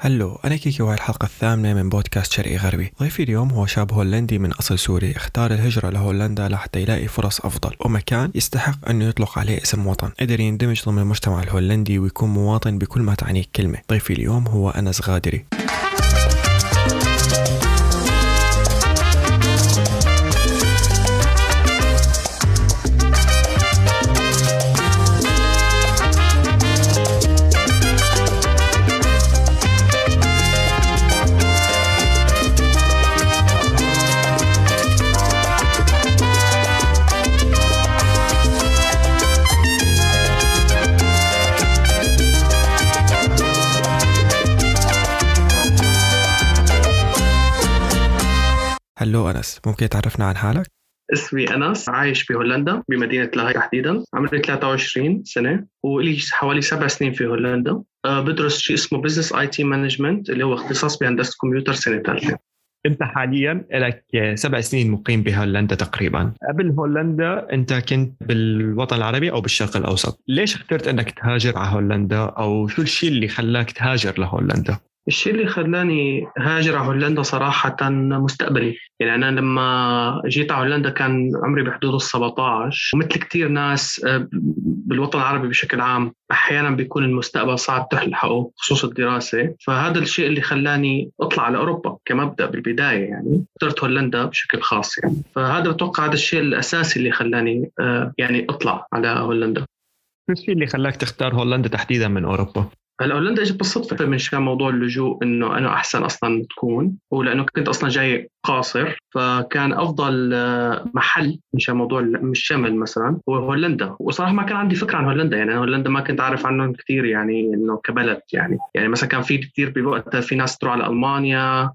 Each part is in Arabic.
هلو أنا كيكي وهي الحلقة الثامنة من بودكاست شرقي غربي. ضيفي اليوم هو شاب هولندي من أصل سوري اختار الهجرة لهولندا لحتى يلاقي فرص أفضل ومكان يستحق أنه يطلق عليه اسم وطن. قدر يندمج ضمن المجتمع الهولندي ويكون مواطن بكل ما تعنيه الكلمة ضيفي اليوم هو أنس غادري. هلو أنس ممكن تعرفنا عن حالك؟ اسمي أنس عايش بهولندا بمدينة لاهاي تحديدا. عمري 23 سنة ولي حوالي سبع سنين في هولندا. أه بدرس شيء اسمه Business IT Management اللي هو اختصاص بهندسة كمبيوتر سنة ثالثة. أنت حاليا لك سبع سنين مقيم بهولندا تقريبا. قبل هولندا أنت كنت بالوطن العربي أو بالشرق الأوسط؟ ليش اخترت إنك تهاجر على هولندا؟ أو شو الشيء اللي خلاك تهاجر لهولندا؟ الشيء اللي خلاني هاجر على هولندا صراحة مستقبلي. يعني أنا لما جيت على هولندا كان عمري بحدود ال 17 ومثل كثير ناس آه، بالوطن العربي بشكل عام أحيانا بيكون المستقبل صعب تلحقه خصوص الدراسة. فهذا الشيء اللي خلاني أطلع على أوروبا كمبدأ بالبداية يعني. اخترت هولندا بشكل خاص يعني. فهذا بتوقع هذا الشيء الأساسي اللي خلاني آه، يعني أطلع على هولندا. شو الشيء اللي خلاك تختار هولندا تحديدا من أوروبا؟ هلا هولندا اجت بالصدفه من شان موضوع اللجوء إنه أنا أحسن أصلا تكون ولأنه كنت أصلا جاي قاصر فكان أفضل آه، محل مشان موضوع مش شمل مثلا هو هولندا. وصراحة ما كان عندي فكرة عن هولندا يعني هولندا ما كنت عارف عنهم كثير يعني إنه كبلد يعني. يعني مثلا كان في كثير بوقتها في ناس تروح على ألمانيا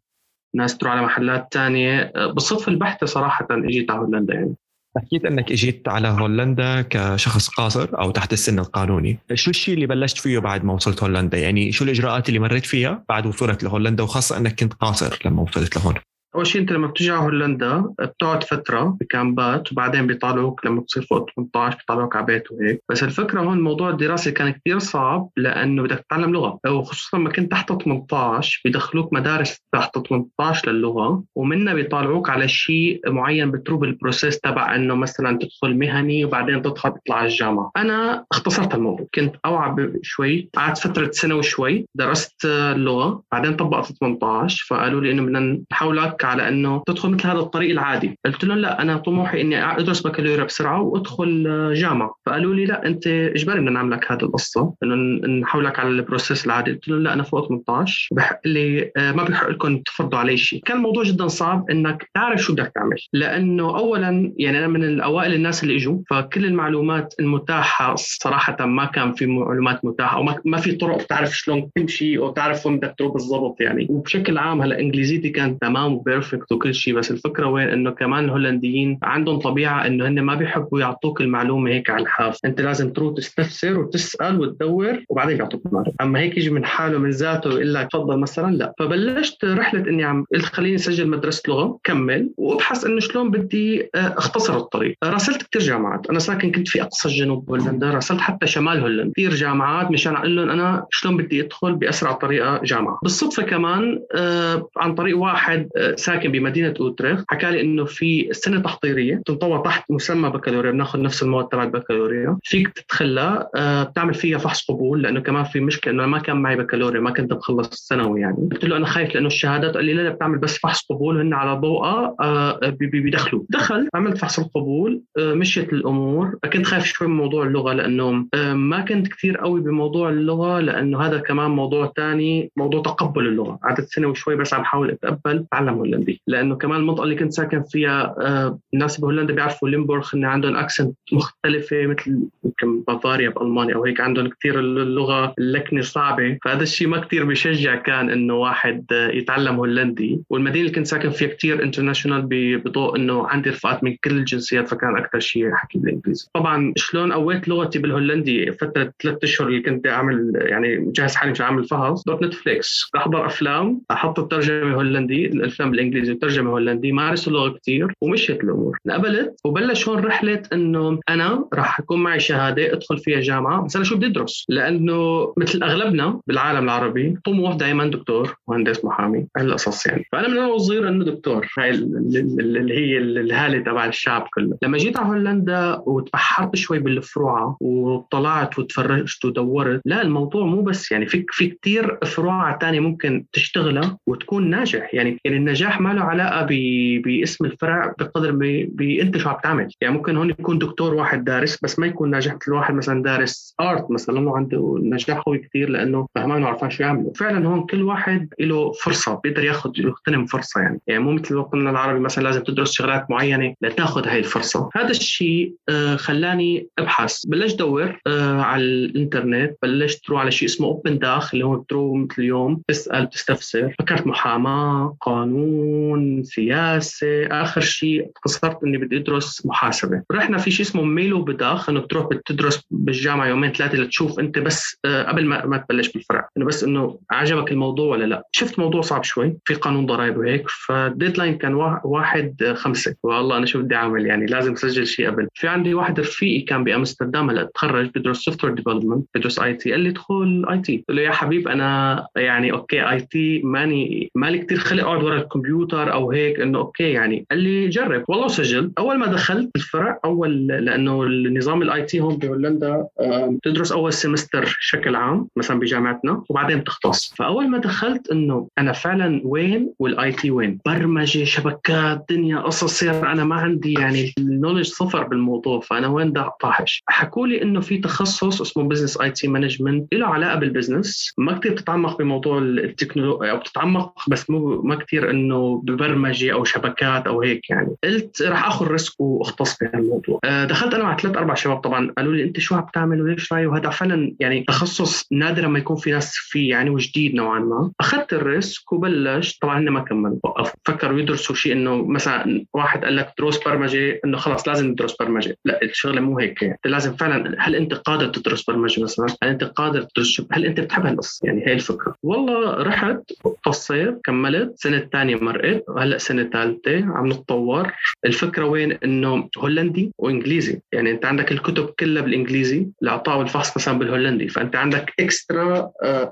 ناس تروح على محلات تانية. آه، بالصدفة البحتة صراحة إجيت على هولندا يعني. حكيت أنك إجيت على هولندا كشخص قاصر أو تحت السن القانوني، شو الشيء اللي بلشت فيه بعد ما وصلت هولندا؟ يعني شو الإجراءات اللي مريت فيها بعد وصولك لهولندا وخاصة أنك كنت قاصر لما وصلت لهون؟ أول شيء أنت لما بتيجي على هولندا بتقعد فترة بكامبات وبعدين بيطالعوك لما تصير فوق 18 بيطالعوك على بيت وهيك. بس الفكرة هون موضوع الدراسة كان كثير صعب لأنه بدك تتعلم لغة. وخصوصا لما كنت تحت 18 بيدخلوك مدارس تحت 18 للغة ومنها بيطالعوك على شيء معين بتروح بالبروسيس تبع إنه مثلا تدخل مهني وبعدين تدخل تطلع على الجامعة. أنا اختصرت الموضوع. كنت أوعى شوي قعدت فترة سنة وشوي درست اللغة بعدين طبقت 18 فقالوا لي إنه بدنا نحولك على إنه تدخل مثل هذا الطريق العادي. قلت لهم لا أنا طموحي إني أدرس بكالوريا بسرعة وأدخل جامعة. فقالوا لي لا أنت اجباري بدنا نعمل لك هذه القصة؟ إنه نحولك على ال process العادي. قلت لهم لا أنا فوق 18 بحق لي آه، ما بحق لكم تفرضوا علي شيء. كان الموضوع جدا صعب إنك تعرف شو بدك تعمل. لأنه اولا يعني أنا من الأوائل الناس اللي إجوا فكل المعلومات المتاحة صراحة ما كان في معلومات متاحة أو ما في طرق تعرف شلون تمشي أو تعرف وين بدك تروح بالضبط يعني. وبشكل عام هلا إنجليزيتي كان تمام perfect وكل شيء بس الفكرة وين؟ إنه كمان الهولنديين عندهم طبيعة إنه هن ما بيحبوا يعطوك المعلومة هيك على الحاف. أنت لازم تروح تستفسر وتسأل وتدور وبعدين يعطوك المعلومة. أما هيك يجي من حاله من ذاته ويقول لك تفضل مثلا لا. فبلشت رحلة إني عم قلت خليني أسجل مدرسة لغة كمل وأبحث إنه شلون بدي آه، أختصر الطريق. راسلت كثير جامعات. أنا ساكن كنت في أقصى الجنوب هولندا راسلت حتى شمال هولندا. كثير جامعات مشان أقول لهم أنا شلون بدي أدخل بأسرع طريقة جامعة. بالصدفة كمان آه، عن طريق واحد آه، ساكن بمدينة اوتريخ حكى لي إنه في سنة تحضيرية تنطوى تحت مسمى بكالوريا بناخذ نفس المواد تبع البكالوريا فيك تدخلها آه، بتعمل فيها فحص قبول لأنه كمان في مشكلة إنه ما كان معي بكالوريا ما كنت مخلص الثانوي يعني. قلت له أنا خايف لأنه الشهادات قال لي لا بتعمل بس فحص قبول وهن على ضوءها آه، بيدخلوا دخل عملت فحص القبول مشيت الأمور. كنت خايف شوي من موضوع اللغة لأنه ما كنت كثير قوي بموضوع اللغة لأنه هذا كمان موضوع ثاني موضوع تقبل اللغة. قعدت سنة وشوي بس عم حاول أتقبل اتعلم هولندي. لأنه كمان المنطقة اللي كنت ساكن فيها آه، الناس بهولندا بيعرفوا ليمبورغ ان عندهم accent مختلفة مثل يمكن بافاريا بألمانيا أو هيك عندهم كثير اللغة اللكنة صعبة. فهذا الشيء ما كثير بيشجع كان إنه واحد يتعلم هولندي. والمدينة اللي كنت ساكن فيها كثير international بضوء إنه عندي رفقات من كل الجنسيات فكان أكثر شيء حكي بالإنجليزي. طبعا شلون قويت لغتي بالهولندي؟ فترة ثلاث أشهر اللي كنت أعمل يعني مجهز حالي مش عامل فحص دوت Netflix. أحضر أفلام أحط الترجمة هولندي الأفلام بالإنجليزي وترجمه هولندي مارس اللغة كثير ومشيت الأمور. انقبلت وبلش هون رحلة إنه أنا راح يكون معي شهادة أدخل فيها جامعة. بس أنا شو بدي أدرس؟ لأنه مثل أغلبنا بالعالم العربي طموح دائما دكتور مهندس محامي هالقصص يعني. فأنا من أنا وصغير إنه دكتور. هاي اللي هي الهالة تبع الشعب كله. لما جيت على هولندا وتبحرت شوي بالفروعه وطلعت وتفرجت ودورت لا الموضوع مو بس يعني في في كثير فروع ثانية ممكن تشتغلها وتكون ناجح. يعني يعني النجاح ما له علاقة باسم الفرع بقدر بانت شو عم تعمل. يعني ممكن هون يكون دكتور واحد دارس بس ما يكون ناجح مثل واحد مثلا دارس art مثلا وعنده نجاح قوي كثير لأنه فهمان وعرفان شو يعمل فعلا هون كل واحد له فرصة بيقدر ياخذ يغتنم فرصة يعني. يعني مو مثل وطننا العربي مثلا لازم تدرس شغلات معينة لتاخذ هاي الفرصة. هذا الشيء آه، خلاني أبحث. بلشت ادور آه، على الإنترنت. بلشت تروح على شيء اسمه open dag اللي هو بتروح مثل اليوم. تسأل تستفسر. فكرت محاماة قانون. سياسة. آخر شيء قصرت إني بدي أدرس محاسبة. رحنا في شيء اسمه meeloopdag. إنه بتروح بتدرس بالجامعة يومين ثلاثة لتشوف أنت بس آه، قبل ما ما تبلش بالفرع. إنه بس إنه عجبك الموضوع ولا لا؟ شفت موضوع صعب شوي. في قانون ضرائب وهيك. فال deadline كان واحد خمسة. والله أنا شو بدي أعمل يعني؟ لازم أسجل شيء قبل. في عندي واحد رفيقي كان بأمستردام هلأ تخرج بدرس software development بدرس IT قال لي ادخل IT قلت له يا حبيب أنا يعني okay IT ماني مالي كثير خلق أقعد ورا الكمبيوتر أو هيك إنه okay يعني. قال لي جرب. والله سجلت أول ما دخلت الفرع أول لأنه النظام ال IT هون بهولندا بتدرس أول semester شكل عام مثلا بجامعتنا وبعدين بتختص. فأول ما دخلت إنه أنا فعلا وين وال IT وين؟ برمجة شبكات دنيا قصص أنا ما عندي يعني ال knowledge صفر بالموضوع فأنا وين طاحش؟ حكوا لي إنه في تخصص اسمه business IT management له علاقة بال business ما كثير بتتعمق بموضوع التكنولوجيا أو بتتعمق بس مو ما كثير إنه ببرمجة أو شبكات أو هيك يعني. قلت راح آخذ risk واختص بهالموضوع. أه دخلت أنا مع ثلاث أربع شباب طبعا قالوا لي أنت شو عم تعمل وليش راي؟ وهذا فعلا يعني تخصص نادرا ما يكون في ناس فيه يعني وجديد نوعا ما. أخذت ال risk وبلشت طبعا هن ما كملوا وقفوا فكروا يدرسوا شيء إنه مثلا واحد قال لك دروس برمجة إنه خلص لازم ندرس برمجة. لا الشغلة مو هيك يعني. لازم فعلا هل أنت قادر تدرس برمجة مثلا؟ هل أنت قادر تدرس هل أنت بتحب هالقصة؟ يعني هي الفكرة. والله رحت قصيت كملت. سنه ثانية مرقت وهلا سنة ثالثة عم نتطور. الفكرة وين؟ إنه هولندي وإنجليزي. يعني أنت عندك الكتب كلها بالإنجليزي الاعطاء والفحص مثلا بالهولندي. فأنت عندك extra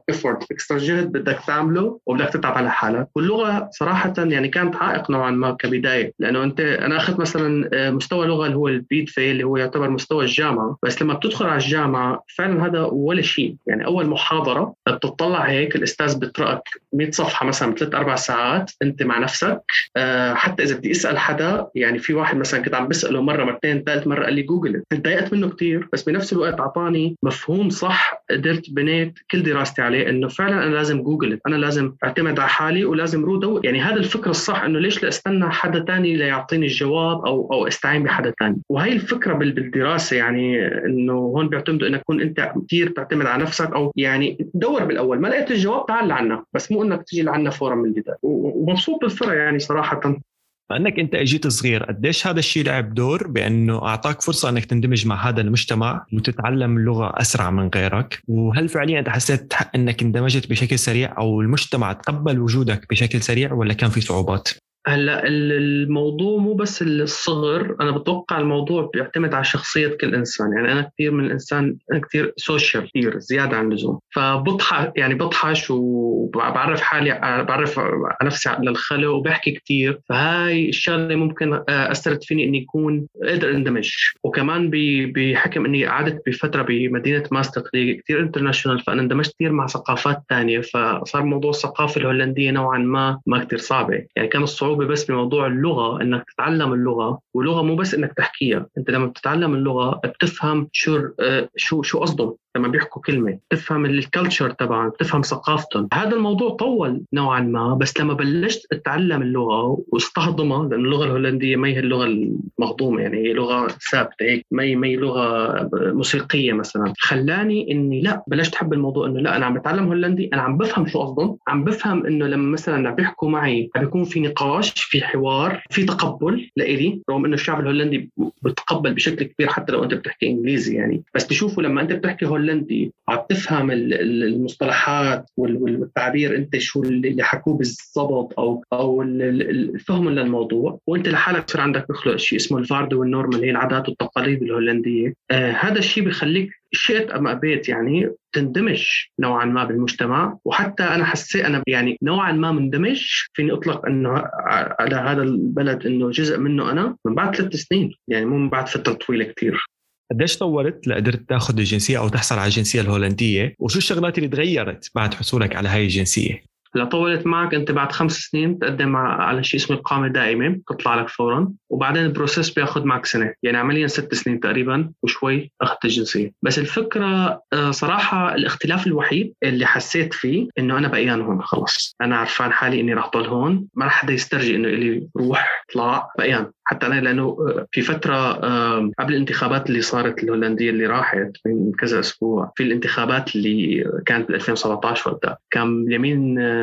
effort extra جهد بدك تعمله وبدك تتعب على حالك. واللغة صراحة يعني كانت عائق نوعا ما كبداية. لأنه أنت أنا أخذت مثلا آه، مستوى لغة اللي هو ال B2 في اللي هو يعتبر مستوى الجامعة. بس لما بتدخل على الجامعة فعلا هذا ولا شيء. يعني أول محاضرة بتطلع هيك الأستاذ بيقراك 100 صفحة مثلا ثلاث أربع ساعات. أنت مع نفسك. أه حتى إذا بدي أسأل حدا يعني في واحد مثلا كنت عم بسأله مرة مرتين ثالث مرة قال لي جوجل تضايقت منه كثير بس بنفس الوقت أعطاني مفهوم صح قدرت بنيت كل دراستي عليه إنه فعلا أنا لازم جوجل أنا لازم أعتمد على حالي ولازم رو دور يعني هذا الفكر الصح إنه ليش لاستنى حدا ثاني ليعطيني الجواب أو. أو أستعين بحدا ثاني وهي الفكرة بالدراسة يعني إنه هون بيعتمدوا إنك تكون أنت كثير تعتمد على نفسك أو يعني دور بالأول. ما لقيت الجواب تعال لعنا بس مو إنك تجي لعنا فورا من البدايه ومبسوط بالفرع يعني صراحة؟ فانك أنت إجيت صغير قديش هذا الشيء لعب دور بأنه أعطاك فرصة إنك تندمج مع هذا المجتمع وتتعلم اللغة أسرع من غيرك؟ وهل فعليا أنت حسيت إنك اندمجت بشكل سريع أو المجتمع تقبل وجودك بشكل سريع ولا كان في صعوبات؟ هلا الموضوع مو بس الصغر أنا بتوقع الموضوع بيعتمد على شخصية كل إنسان. يعني أنا كثير من الإنسان أنا كثير social كثير زيادة عن اللزوم. فبطحش يعني بطحش وبعرف حالي بعرف نفسي على الخلق وبحكي كثير فهاي الشغلة ممكن أثرت فيني إني اكون قادر اندمج. وكمان بحكم إني قعدت بفترة بمدينة ماستريخت كثير international فأنا اندمجت كثير مع ثقافات ثانية فصار موضوع الثقافة الهولندية نوعا ما ما كثير صعبة. يعني كان الصعوبة صعوبه بس بموضوع اللغة إنك تتعلم اللغة ولغة مو بس إنك تحكيها أنت لما بتتعلم اللغة بتفهم شو آه، شو شو قصدهم لما بيحكوا كلمة تفهم ال culture تبعهم تفهم ثقافتهم. هذا الموضوع طول نوعا ما بس لما بلشت أتعلم اللغة واستهضمها لأن اللغة الهولندية ما هي اللغة المهضومة يعني هي لغة ثابتة هيك ما هي ما هي لغة موسيقية مثلا خلاني إني لما بلشت أحب الموضوع إنه لا أنا عم بتعلم هولندي أنا عم بفهم شو قصدهم عم بفهم إنه لما مثلا عم بيحكوا معي عم بيكون في نقاش نقاش في حوار في تقبل لإلي رغم إنه الشعب الهولندي بتقبل بشكل كبير حتى لو أنت بتحكي إنجليزي يعني. بس تشوفوا لما أنت بتحكي هولندي عم تفهم المصطلحات والتعبير أنت شو اللي حكوه بالضبط أو أو الفهم للموضوع. وأنت لحالك بصير عندك بخلق شيء اسمه ال waarden وال normen هي العادات والتقاليد الهولندية. آه هذا الشيء بخليك شئت ام ابيت يعني تندمج نوعا ما بالمجتمع وحتى أنا حسيت أنا يعني نوعا ما مندمج. فيني أطلق إنه على هذا البلد إنه جزء منه أنا من بعد ثلاث سنين يعني مو من بعد فترة طويلة كثير قديش طولت لقدرت تاخذ الجنسية أو تحصل على الجنسية الهولندية؟ وشو الشغلات اللي تغيرت بعد حصولك على هاي الجنسية؟ لو طولت معك أنت بعد خمس سنين تقدم على شيء اسمه اقامه دائمه بتطلع لك فورا. وبعدين ال process بياخذ معك سنة يعني عمليا ست سنين تقريبا وشوي أخذت الجنسية. بس الفكرة آه، صراحة الاختلاف الوحيد اللي حسيت فيه إنه أنا بقيان هون خلص أنا عرفان حالي إني راح ضل هون ما راح حدا يسترجي إنه إلي روح اطلع بقيان. حتى أنا لأنه آه، في فترة قبل الانتخابات اللي صارت الهولندية اللي راحت من كذا أسبوع في الانتخابات اللي كانت بال 2017 وقتها كان اليمين آه،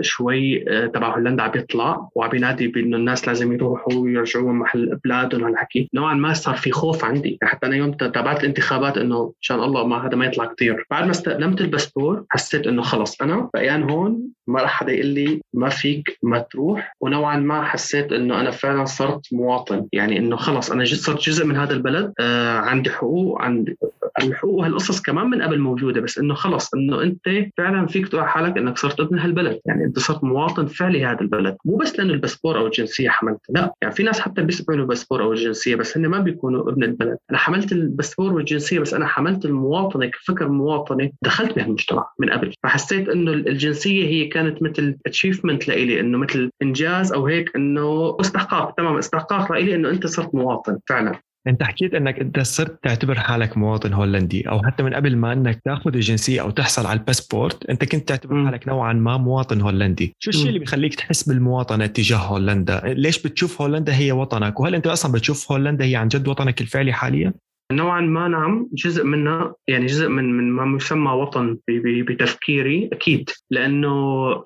شوي آه، تبع هولندا عم يطلع وعم ينادي بأنه الناس لازم يروحوا ويرجعوا محل بلادهم وهالحكي نوعا ما صار في خوف عندي. حتى أنا يوم تابعت الانتخابات إنه إن شاء الله ما هذا ما يطلع كثير بعد ما استلمت الباسبور حسيت إنه خلص أنا بقيان هون ما راح حدا يقول لي ما فيك ما تروح. ونوعا ما حسيت إنه أنا فعلا صرت مواطن. يعني إنه خلص أنا صرت جزء من هذا البلد. آه عندي حقوق عندي الحقوق وهالقصص كمان من قبل موجودة. بس إنه خلص إنه أنت فعلا فيك تقول حالك إنك صرت ابن هالبلد. يعني أنت صرت مواطن فعلي هذا البلد. مو بس لأنه الباسبور أو الجنسية حملته. لا يعني في ناس حتى بيسمعوا الباسبور أو الجنسية بس هن ما بيكونوا ابن البلد. أنا حملت الباسبور والجنسية بس أنا حملت المواطنة كفكر مواطنة. دخلت بهالمجتمع من قبل. فحسيت إنه الجنسية هي كانت مثل achievement لإلي إنه مثل إنجاز أو هيك إنه استحقاق تمام استحقاق لإلي إنه أنت صرت مواطن فعلا. أنت حكيت إنك أنت صرت تعتبر حالك مواطن هولندي أو حتى من قبل ما إنك تأخذ الجنسيه أو تحصل على الباسبورت أنت كنت تعتبر حالك نوعا ما مواطن هولندي. شو الشيء اللي بيخليك تحس بالمواطنة تجاه هولندا؟ ليش بتشوف هولندا هي وطنك؟ وهل أنت أصلا بتشوف هولندا هي عن جد وطنك الفعلي حاليا؟ نوعا ما نعم جزء منها يعني جزء من من ما يسمى وطن بتفكيري أكيد. لأنه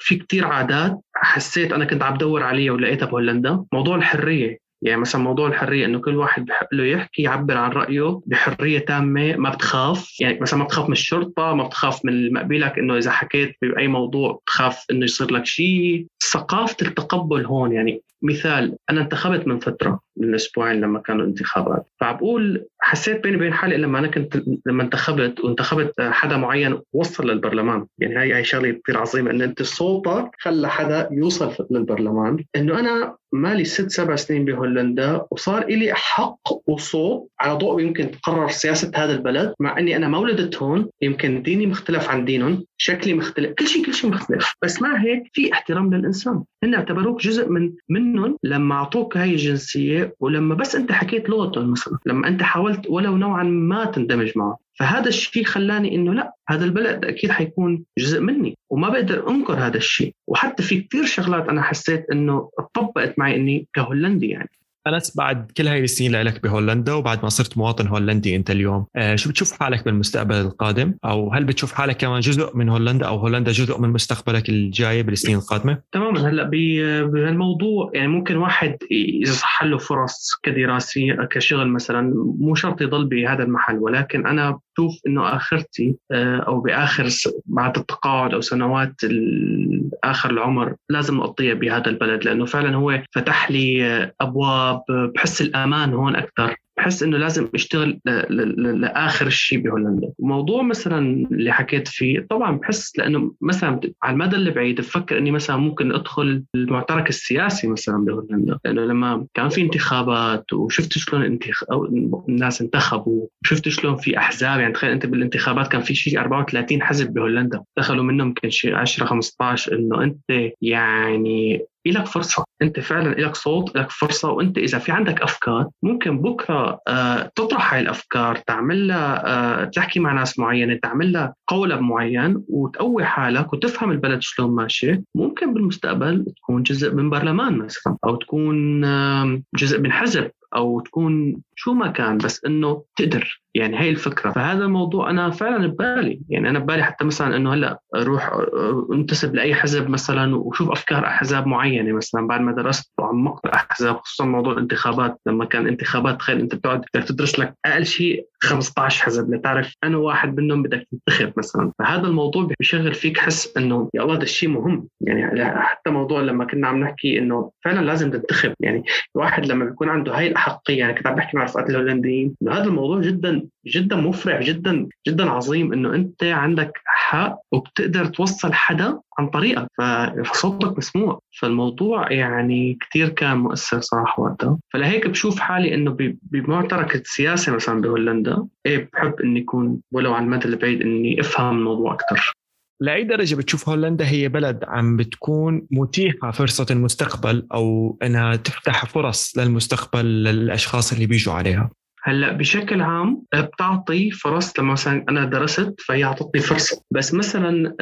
في كثير عادات حسيت أنا كنت عم بدور عليها ولقيتها بهولندا. موضوع الحرية يعني مثلا موضوع الحرية إنه كل واحد بحق له يحكي يعبر عن رأيه بحرية تامة ما بتخاف. يعني مثلا ما بتخاف من الشرطة ما بتخاف من المقبلك إنه إذا حكيت بأي موضوع بتخاف إنه يصير لك شيء. ثقافة التقبل هون يعني مثال أنا انتخبت من فترة من أسبوعين لما كانوا انتخابات. فبقول حسيت بيني وبين حالي لما أنا كنت لما انتخبت وانتخبت حدا معين وصل للبرلمان. يعني هاي هاي شغلة كثير عظيمة انه أنت صوتك خلى حدا يوصل للبرلمان. إنه أنا مالي ست سبع سنين بهولندا وصار لي حق وصوت على ضوء يمكن تقرر سياسة هذا البلد مع إني أنا ما ولدت هون يمكن ديني مختلف عن دينهم. شكلي مختلف. كل شيء كل شيء مختلف. بس مع هيك في احترام للإنسان. هن اعتبروك جزء من منهم لما أعطوك هاي الجنسية ولما بس أنت حكيت لغتهم مثلا لما أنت حاولت ولو نوعا ما تندمج معه فهذا الشيء خلاني إنه لا هذا البلد أكيد حيكون جزء مني وما بقدر أنكر هذا الشيء. وحتى في كثير شغلات أنا حسيت إنه طبقت معي إني كهولندي يعني. انس بعد كل هاي السنين لك بهولندا وبعد ما صرت مواطن هولندي أنت اليوم آه شو بتشوف حالك بالمستقبل القادم؟ أو هل بتشوف حالك كمان جزء من هولندا أو هولندا جزء من مستقبلك الجاي بالسنين القادمة؟ تماما. هلأ بهالموضوع يعني ممكن واحد إذا صح له فرص كدراسه كشغل مثلا مو شرط يضل بهذا المحل ولكن أنا بشوف إنه آخرتي آه، أو بآخر بعد التقاعد أو سنوات آخر العمر لازم أقضيها بهذا البلد لأنه فعلا هو فتح لي أبواب بحس الأمان هون أكثر. بحس إنه لازم أشتغل لآخر شيء بهولندا. موضوع مثلا اللي حكيت فيه طبعا بحس لأنه مثلا على المدى البعيد بفكر إني مثلا ممكن أدخل المعترك السياسي مثلا بهولندا. لأنه لما كان في انتخابات وشفت شلون انتخ... الناس انتخبوا شفت شلون في أحزاب يعني تخيل أنت بالانتخابات كان في شيء 34 حزب بهولندا. دخلوا منهم يمكن شيء 10 15 إنه أنت يعني لك فرصة. أنت فعلا لك صوت لك فرصة وأنت إذا في عندك أفكار ممكن بكرة آه تطرح هاي الأفكار تعمل لها آه تحكي مع ناس معينة تعمل لها قولب معين وتقوي حالك وتفهم البلد شلون ماشي. ممكن بالمستقبل تكون جزء من برلمان مثلا أو تكون آه جزء من حزب أو تكون شو ما كان بس إنه تقدر. يعني هاي الفكرة. فهذا الموضوع أنا فعلا ببالي. يعني أنا ببالي حتى مثلا إنه هلأ أروح أنتسب لأي حزب مثلا وشوف أفكار أحزاب معينة مثلا بعد ما درست وعمقت أحزاب خصوصا موضوع الانتخابات. لما كان انتخابات تخيل أنت بتقعد تدرس لك أقل شيء 15 حزب. لتعرف أنا واحد منهم بدك تنتخب مثلا. فهذا الموضوع بيشغل فيك حس إنه يا الله هذا الشيء مهم. يعني حتى موضوع لما كنا عم نحكي إنه فعلا لازم تنتخب. يعني الواحد لما بيكون عنده هاي الأحقية يعني كنت عم بحكي مع رفقات الهولنديين هذا الموضوع جدا جدا مفرح جدا جدا عظيم إنه أنت عندك حق وبتقدر توصل حدا عن طريقك. فصوتك مسموع. فالموضوع يعني كثير كان مؤثر صراحة وقتها. فلهيك بشوف حالي إنه بمعترك السياسة مثلا بهولندا إيه بحب إني اكون ولو على المدى البعيد إني أفهم الموضوع أكثر لأي درجة بتشوف هولندا هي بلد عم بتكون متيحة فرصة المستقبل أو إنها تفتح فرص للمستقبل للأشخاص اللي بيجوا عليها؟ هلأ بشكل عام بتعطي فرص لما مثلا أنا درست فهي اعطتني فرصه بس مثلا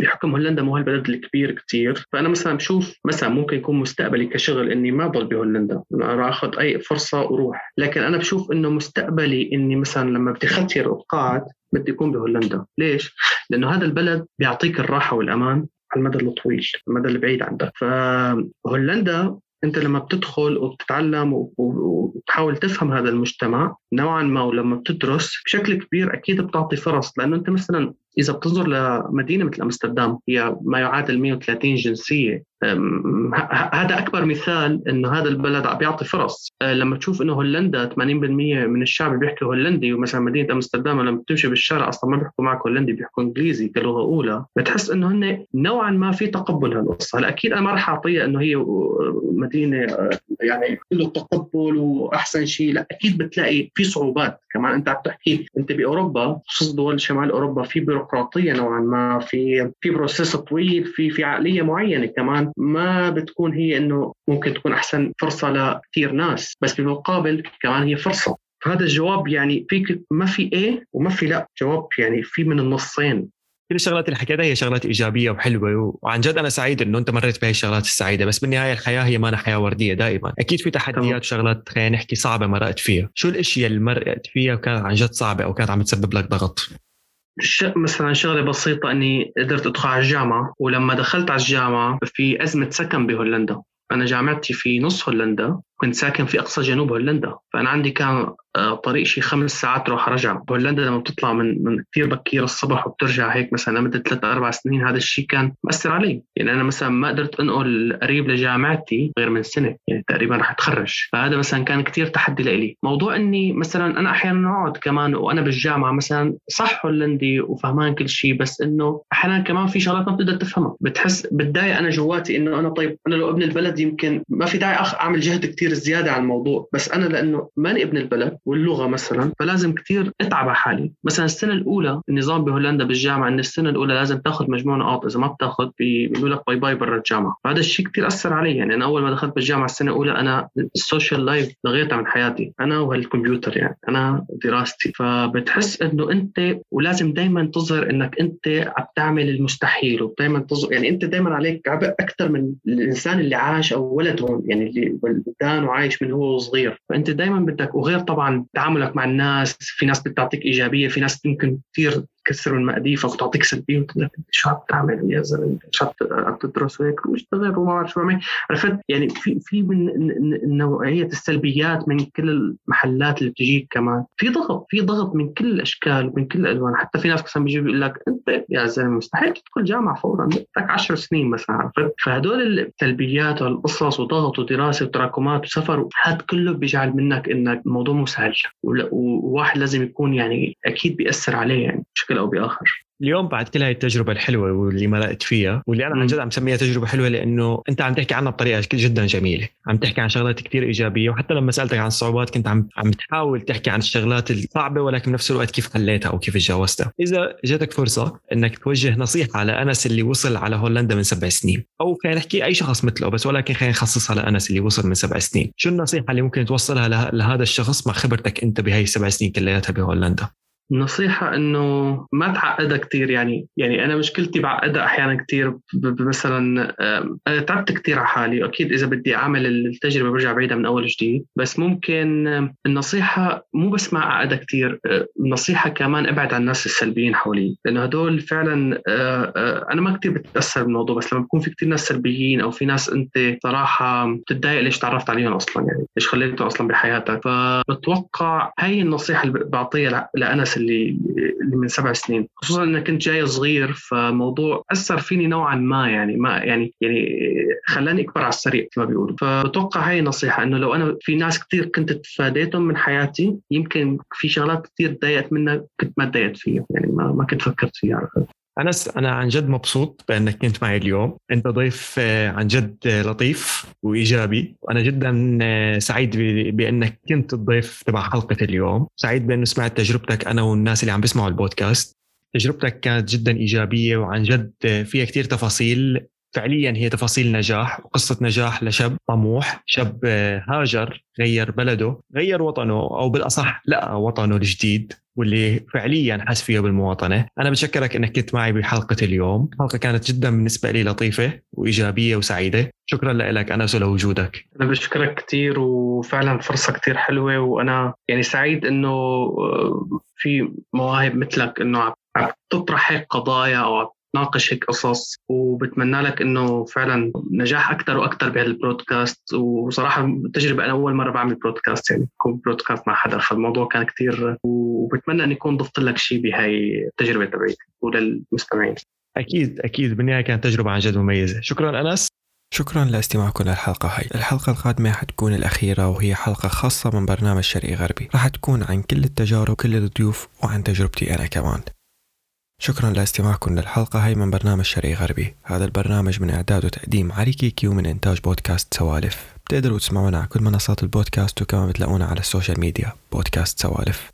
بحكم هولندا مو هالبلد الكبير كثير فأنا مثلا بشوف مثلا ممكن يكون مستقبلي كشغل إني ما ضل بهولندا. راح أخذ أي فرصة وأروح لكن أنا بشوف إنه مستقبلي إني مثلا لما بدي اختير أوقات بدي أكون بهولندا. ليش؟ لأنه هذا البلد بيعطيك الراحة والأمان على المدى الطويل المدى البعيد عندك. فهولندا انت لما بتدخل وبتتعلم وتحاول تفهم هذا المجتمع نوعا ما ولما بتدرس بشكل كبير أكيد بتعطي فرص لأنه أنت مثلا إذا بتنظر لمدينة مثل أمستردام هي ما يعادل 130 جنسية. هذا أكبر مثال إنه هذا البلد عم بيعطي فرص. أه، لما تشوف إنه هولندا 80% من الشعب بيحكي هولندي ومثلا مدينة أمستردام لما بتمشي بالشارع أصلا ما بيحكوا معك هولندي بيحكوا إنجليزي كلغه أولى. بتحس إنه هن نوعا ما في تقبل هالقصة. هلا أكيد أنا ما راح أعطيها إنه هي مدينة أه، يعني كله تقبل وأحسن شيء. لا أكيد بتلاقي في صعوبات. كمان أنت عم تحكي أنت بأوروبا خصوصا دول شمال أوروبا في بيروقراطيه نوعا ما في في بروسيس طويل في في عقلية معينة كمان. ما بتكون هي إنه ممكن تكون أحسن فرصة لكثير ناس بس بالمقابل كمان هي فرصة. هذا الجواب يعني فيك ما في إيه وما في لا. جواب يعني في من النصين. كل الشغلات اللي حكيتها هي شغلات إيجابية وحلوة وعن جد أنا سعيد إنه أنت مريت بهي الشغلات السعيدة. بس بالنهاية الحياة هي ما حياة وردية دائما. أكيد في تحديات وشغلات خلينا نحكي صعبة مرقت فيها. شو الإشياء اللي مرقت فيها وكانت عن جد صعبة أو كانت عم تسبب لك ضغط؟ مثلا شغلة بسيطة إني قدرت أدخل على الجامعة ولما دخلت على الجامعة في أزمة سكن بهولندا. أنا جامعتي في نص هولندا. كنت ساكن في أقصى جنوب هولندا فأنا عندي كان آه، طريق شي خمس ساعات روح رجع هولندا لما بتطلع من من كثير بكير الصبح وبترجع هيك مثلا لمدة ثلاث أربع سنين هذا الشيء كان مأثر علي. يعني أنا مثلا ما قدرت أنقل قريب لجامعتي غير من سنة يعني تقريبا رح أتخرج. فهذا مثلا كان كثير تحدي لإلي. موضوع إني مثلا أنا أحيانا أقعد كمان وأنا بالجامعة مثلا صح هولندي وفهمان كل شيء بس إنه أحيانا كمان في شغلات ما بتقدر تفهمها. بتحس بتضايق أنا جواتي إنه أنا طيب أنا لو ابن البلد يمكن ما في داعي أعمل جهد كثير زيادة على الموضوع بس أنا لأنه ماني ابن البلد واللغة مثلا فلازم كثير أتعب على حالي. مثلا السنة الأولى النظام بهولندا بالجامعة إن السنة الأولى لازم تاخذ مجموع نقاط إذا ما بتاخذ بيقولوا لك bye bye برا الجامعة. فهذا الشيء كثير أثر علي. يعني أنا أول ما دخلت بالجامعة السنة الأولى أنا ال social life لغيتها من حياتي أنا وهالكمبيوتر يعني أنا دراستي. فبتحس إنه أنت ولازم دائما تظهر إنك أنت عم تعمل المستحيل ودائما تظهر يعني أنت دائما عليك عبء أكثر من الإنسان اللي عاش أو ولد هون يعني اللي ولدان وعايش من هو صغير. فأنت دائما بدك وغير طبعا تعاملك مع الناس في ناس بتعطيك إيجابية في ناس يمكن كثير تكسر من مقاديفك وتعطيك سلبيه وتقول لك شو عم تعمل يا زلمة عم تدرس وهيك. واشتغل وما بعرف شو بعمل عرفت؟ يعني في في من نوعية السلبيات من كل المحلات اللي بتجيك كمان. في ضغط في ضغط من كل الأشكال ومن كل الألوان. حتى في ناس مثلا بيجي بيقول لك أنت يا زلمة مستحيل تدخل جامعة فورا بدك 10 سنين مثلا عرفت؟ فهدول السلبيات والقصص وضغط ودراسة وتراكمات وسفر هذا كله بيجعل منك إنك الموضوع مو سهل. وواحد لازم يكون يعني أكيد بيأثر عليه يعني بشكل بشكل أو بآخر. اليوم بعد كل هاي التجربة الحلوة واللي مرقت فيها واللي أنا عن جد عم سميها تجربة حلوة لأنه أنت عم تحكي عنها بطريقة جدا جميلة. عم تحكي عن شغلات كثير إيجابية وحتى لما سألتك عن الصعوبات كنت عم عم تحاول تحكي عن الشغلات الصعبة ولكن بنفس الوقت كيف حليتها أو كيف تجاوزتها. إذا جاتك فرصة أنك توجه نصيحة لأنس اللي وصل على هولندا من سبع سنين أو خلينا نحكي أي شخص مثله بس ولكن خلينا نخصصها لأنس اللي وصل من سبع سنين. شو النصيحة اللي ممكن توصلها لهذا الشخص مع خبرتك أنت بهي السبع سنين كلياتها بهولندا؟ النصيحة إنه ما تعقدها كثير يعني يعني أنا مشكلتي بعقدها أحيانا كثير مثلا أنا تعبت كثير على حالي أكيد إذا بدي أعمل التجربة برجع بعيدها من أول جديد بس ممكن النصيحة مو بس ما أعقدها كثير النصيحة كمان أبعد عن الناس السلبيين حولي لأنه هدول فعلا أنا ما كثير بتأثر بالموضوع بس لما بكون في كثير ناس سلبيين أو في ناس أنت صراحة بتتضايق ليش تعرفت عليهم أصلا يعني ليش خليتهم أصلا بحياتك فبتوقع هاي النصيحة اللي بعطيها اللي اللي من سبع سنين. خصوصا اني كنت جاي صغير فموضوع أثر فيني نوعا ما يعني ما يعني يعني خلاني أكبر على السريع كما بيقولوا. فبتوقع هاي نصيحة إنه لو أنا في ناس كثير كنت تفاديتهم من حياتي يمكن في شغلات كثير تضايقت منها كنت ما تضايقت فيها يعني ما, ما كنت فكرت فيها انس أنا عن جد مبسوط بأنك كنت معي اليوم. أنت ضيف آه، عن جد لطيف وإيجابي. وأنا جدا آه، سعيد بأنك كنت الضيف تبع حلقة اليوم. سعيد بانه سمعت تجربتك أنا والناس اللي عم بيسمعوا البودكاست. تجربتك كانت جدا إيجابية وعن جد آه، فيها كثير تفاصيل. فعليا هي تفاصيل نجاح وقصة نجاح لشاب طموح شاب هاجر غير بلده غير وطنه أو بالأصح لقى وطنه الجديد واللي فعليا حس فيها بالمواطنة. أنا بشكرك أنك كنت معي بحلقة اليوم. الحلقة كانت جدا بالنسبة لي لطيفة وإيجابية وسعيدة. شكرا لك أنس ولوجودك أنا بشكرك كثير وفعلا فرصة كثير حلوة وأنا يعني سعيد أنه آه، في مواهب مثلك أنه عم تطرح هيك قضايا أو تناقش هيك قصص وبتمنى لك إنه فعلا نجاح أكثر وأكثر بهالبرودكاست. وصراحة التجربة أنا أول مرة بعمل برودكاست يعني بكون برودكاست مع حدا فالموضوع كان كثير وبتمنى اني اكون ضفت لك شيء بهاي التجربة تبعتي وللمستمعين. أكيد أكيد. بالنهاية كانت تجربة عن جد مميزة. شكرا أنس. شكرا لاستماعكم للحلقة هاي. الحلقة القادمة حتكون الأخيرة وهي حلقة خاصة من برنامج شرقي غربي. راح تكون عن كل التجارب كل الضيوف وعن تجربتي أنا كمان. شكرا لاستماعكم للحلقة. هاي من برنامج شرقي غربي. هذا البرنامج من إعداد وتقديم علي كيكي ومن إنتاج بودكاست سوالف. بتقدروا تسمعونا على كل منصات البودكاست وكمان بتلاقونا على ال social media. بودكاست سوالف.